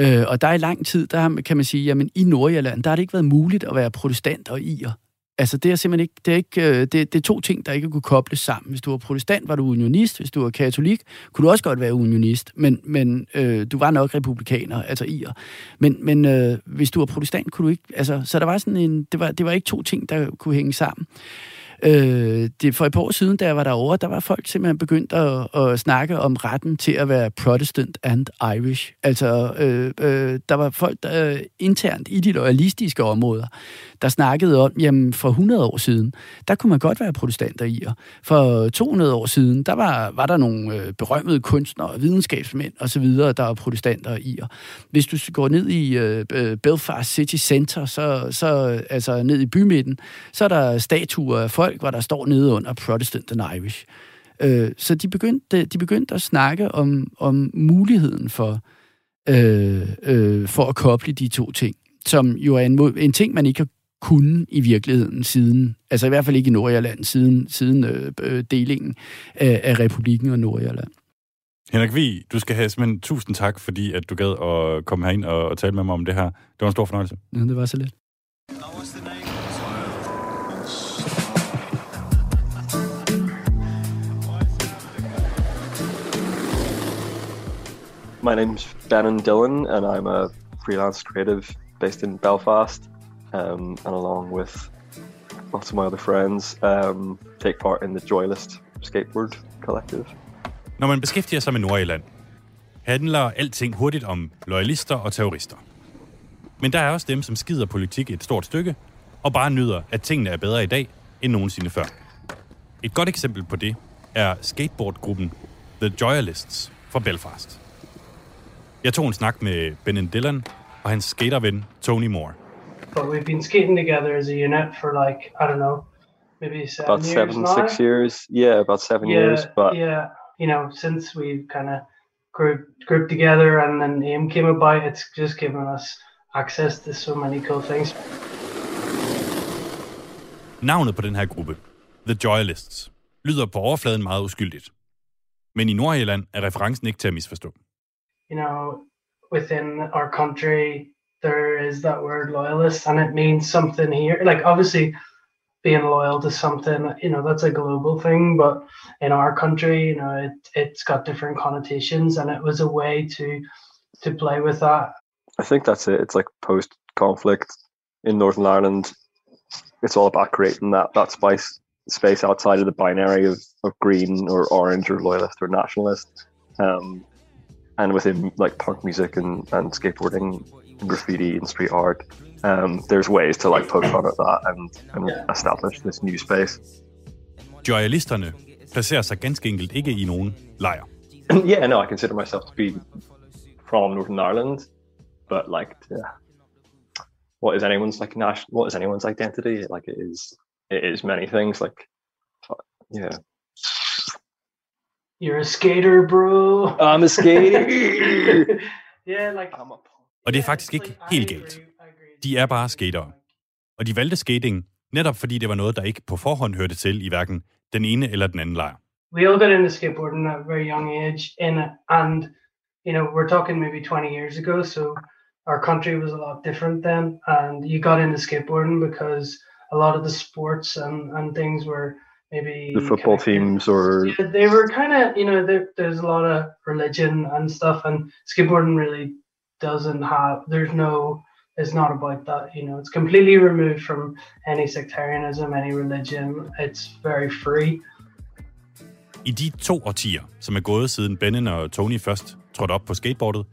Øh, og der er i lang tid, der kan man sige, jamen i Nordjylland, der har det ikke været muligt at være protestant og ier. Altså, det er simpelthen ikke, det er, ikke, øh, det, det er to ting, der ikke kunne kobles sammen. Hvis du var protestant, var du unionist. Hvis du var katolik, kunne du også godt være unionist. Men, men øh, du var nok republikaner, altså ier. Men, men øh, hvis du var protestant, kunne du ikke... Altså, så der var sådan en... Det var, det var ikke to ting, der kunne hænge sammen. Øh, det, for et par år siden, da jeg var derovre, der var folk simpelthen begyndt at, at snakke om retten til at være Protestant and Irish. Altså, øh, øh, der var folk der, øh, internt i de loyalistiske områder, der snakkede om, jamen for 100 år siden, der kunne man godt være protestanter i. For 200 år siden, der var, var der nogle øh, berømmede kunstnere, videnskabsmænd osv., der var protestanter i. Hvis du går ned i øh, øh, Belfast City Center, så, så altså ned i bymidten, så er der statuer af folk, hvor der står nede under Protestant and Irish. Øh, så de begyndte, de begyndte at snakke om, om muligheden for, øh, øh, for at koble de to ting, som jo er en, en ting, man ikke har kunne i virkeligheden siden, altså i hvert fald ikke i Nordjylland, siden, siden øh, øh, delingen af, af republikken og Nordjylland. Henrik Vi, du skal have simpelthen tusind tak, fordi at du gad at komme herind og, og tale med mig om det her. Det var en stor fornøjelse. Ja, det var så lidt. My name's Bannon Dillon, and I'm a freelance creative based in Belfast um, and along with lots of my other friends, um, take part in the Joylist Skateboard Collective. Når man beskæftiger sig med Nordjylland, handler alting hurtigt om loyalister og terrorister. Men der er også dem, som skider politik et stort stykke, og bare nyder, at tingene er bedre i dag end nogensinde før. Et godt eksempel på det er skateboardgruppen The Joyalists fra Belfast. Jeg tog en snak med Ben Dillon og hans skaterven Tony Moore – but we've been skating together as a unit for like I don't know, maybe seven about years seven, now. six years. Yeah, about seven yeah, years. But yeah, you know, since we kind of grouped grouped together and then AIM came about, it's just given us access to so many cool things. Navnet på den her gruppe, The Joyalists, lyder på overfladen meget uskyldigt. Men i Nordjylland er referencen ikke til at misforstå. You know, within our country there is that word loyalist and it means something here like obviously being loyal to something you know that's a global thing but in our country you know it, it's got different connotations and it was a way to to play with that I think that's it. It's like post conflict in Northern Ireland. It's all about creating that that spice space outside of the binary of, of green or orange or loyalist or nationalist. Um, and within like punk music and, and skateboarding and graffiti and street art, um, there's ways to like poke fun at that and, and establish this new space. Joyalisterne placerer sig ganske enkelt ikke i nogen lejr. yeah, no, I consider myself to be from Northern Ireland, but like, yeah, what is anyone's like national? What is anyone's identity? Like, it is it is many things. Like, yeah, you're a skater bro I'm a skater. yeah like Og det er faktisk ikke helt galt. De er bare skatere. Og de valgte skating netop fordi det var noget, der ikke på forhånd hørte til i hverken den ene eller den anden lejr. we all got into skateboarding at a very young age it and you know we're talking maybe 20 years ago so our country was a lot different then and you got into skateboarding because a lot of the sports and, and things were maybe the football teams or Yeah, they were kind of you know there, there's a lot of religion and stuff and skateboarding really doesn't have there's no it's not about that you know it's completely removed from any sectarianism any religion it's very free I de to årtier, som er gået siden Bennen og Tony først trådte op på skateboardet,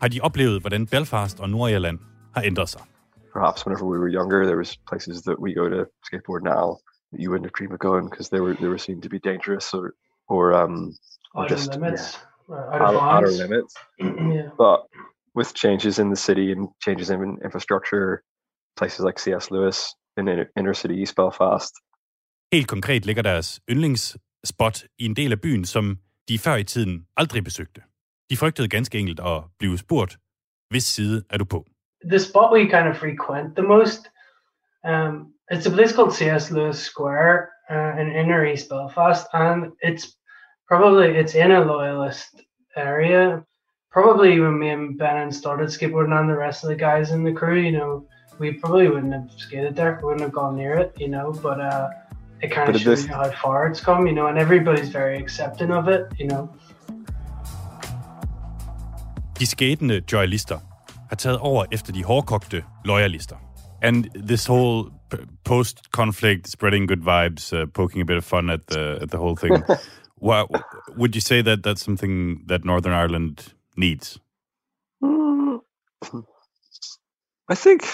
har de oplevet, hvordan Belfast og Nordirland har ændret sig. perhaps whenever we were younger, there was places that we go to skateboard now that you wouldn't have dreamed of going because they were they were seen to be dangerous or or um or out of just limits yeah, uh, out of out, out of limits. yeah But with changes in the city and changes in infrastructure, places like C.S. Lewis in inner, inner city East Belfast, Helt konkret ligger deres yndlingsspot i en del af byen, som de før i tiden aldrig besøgte. De frygtede ganske enkelt at blive spurgt, hvis side er du på? the spot we kind of frequent the most um it's a place called C.S. Lewis Square uh, in inner East Belfast and it's probably it's in a loyalist area probably when me and Ben started skateboarding and the rest of the guys in the crew you know we probably wouldn't have skated there wouldn't have gone near it you know but uh it kind of shows you how far it's come you know and everybody's very accepting of it you know De skætende joyalister har taget over efter de hårdkogte loyalister. And this whole p- post-conflict spreading good vibes, uh, poking a bit of fun at the at the whole thing. Wha would you say that that's something that Northern Ireland needs? I think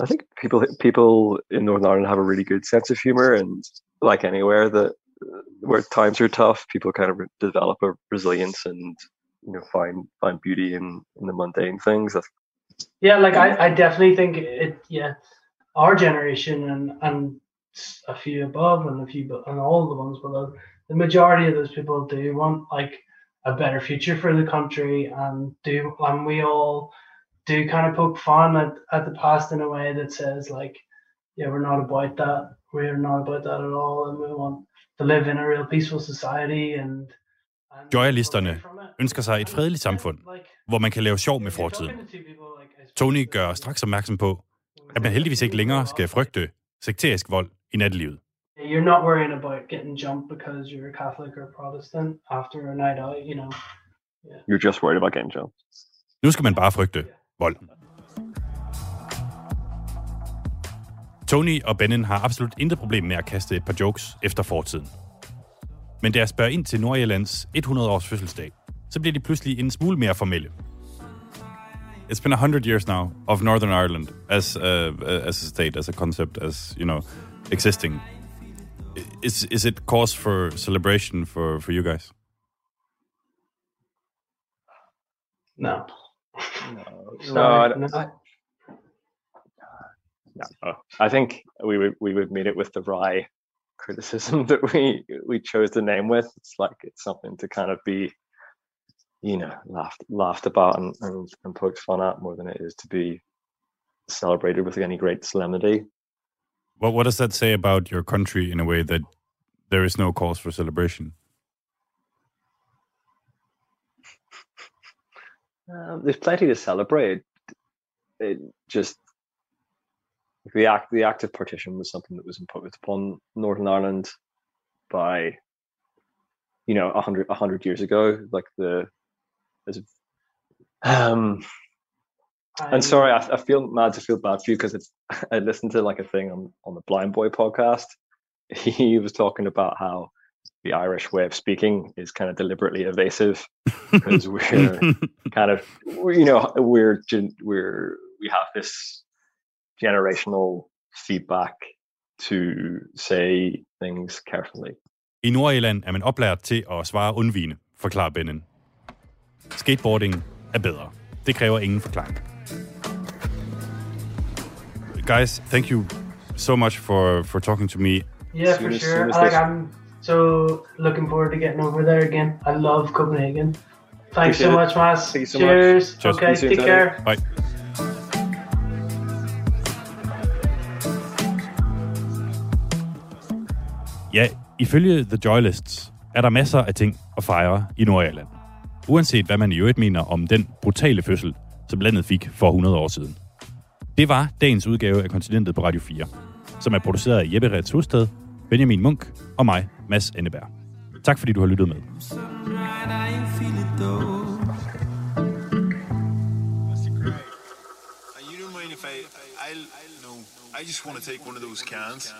I think people people in Northern Ireland have a really good sense of humor, and like anywhere that where times are tough, people kind of develop a resilience and you know find find beauty in in the mundane things. That's Yeah, like I, I definitely think it. Yeah, our generation and and a few above and a few and all the ones below. The majority of those people do want like a better future for the country and do and we all do kind of poke fun at, at the past in a way that says like, yeah, we're not about that. We're not about that at all, and we want to live in a real peaceful society and Joyalisterne ønsker sig et fredeligt samfund, hvor man kan lave sjov med fortiden. Tony gør straks opmærksom på, at man heldigvis ikke længere skal frygte sekterisk vold i nattelivet. You're not worrying about getting jumped because you're a Catholic or Protestant after a night out, you know. you're just worried about getting jumped. Nu skal man bare frygte vold. Tony og Bennen har absolut intet problem med at kaste et par jokes efter fortiden. Men da jeg spørger ind til Nordirlands 100-års fødselsdag, så bliver de pludselig en smule mere formelle. It's been a hundred years now of Northern Ireland as a, as a state, as a concept, as you know, existing. Is is it cause for celebration for for you guys? No. No, I, no. I, no. I think we would we would meet it with the wry criticism that we we chose the name with. It's like it's something to kind of be, you know, laughed laughed about and, and, and poked fun at more than it is to be celebrated with any great solemnity. What what does that say about your country in a way that there is no cause for celebration? Um, there's plenty to celebrate. It just the act the act of partition was something that was imposed upon Northern Ireland by you know a hundred a hundred years ago. Like the there's um and sorry, I, I feel mad to feel bad for you because I listened to like a thing on on the Blind Boy podcast. He was talking about how the Irish way of speaking is kind of deliberately evasive because we're kind of you know we're we're we have this generational feedback to say things carefully. I Nordirland er man oplært til at svare undvigende, forklarer Bennen. Skateboarding er bedre. Det kræver ingen forklaring. Guys, thank you so much for, for talking to me. Yeah, for sure. Like I'm so looking forward to getting over there again. I love Copenhagen. Thanks so much, Mas. Thank you so Cheers. much. Cheers. Okay, take care. Bye. Ja, ifølge The Joylists er der masser af ting at fejre i Nordirland. Uanset hvad man i øvrigt mener om den brutale fødsel, som landet fik for 100 år siden. Det var dagens udgave af Kontinentet på Radio 4, som er produceret af Jeppe Rets Husted, Benjamin Munk og mig, Mads Enneberg. Tak fordi du har lyttet med. I just want to take one of those cans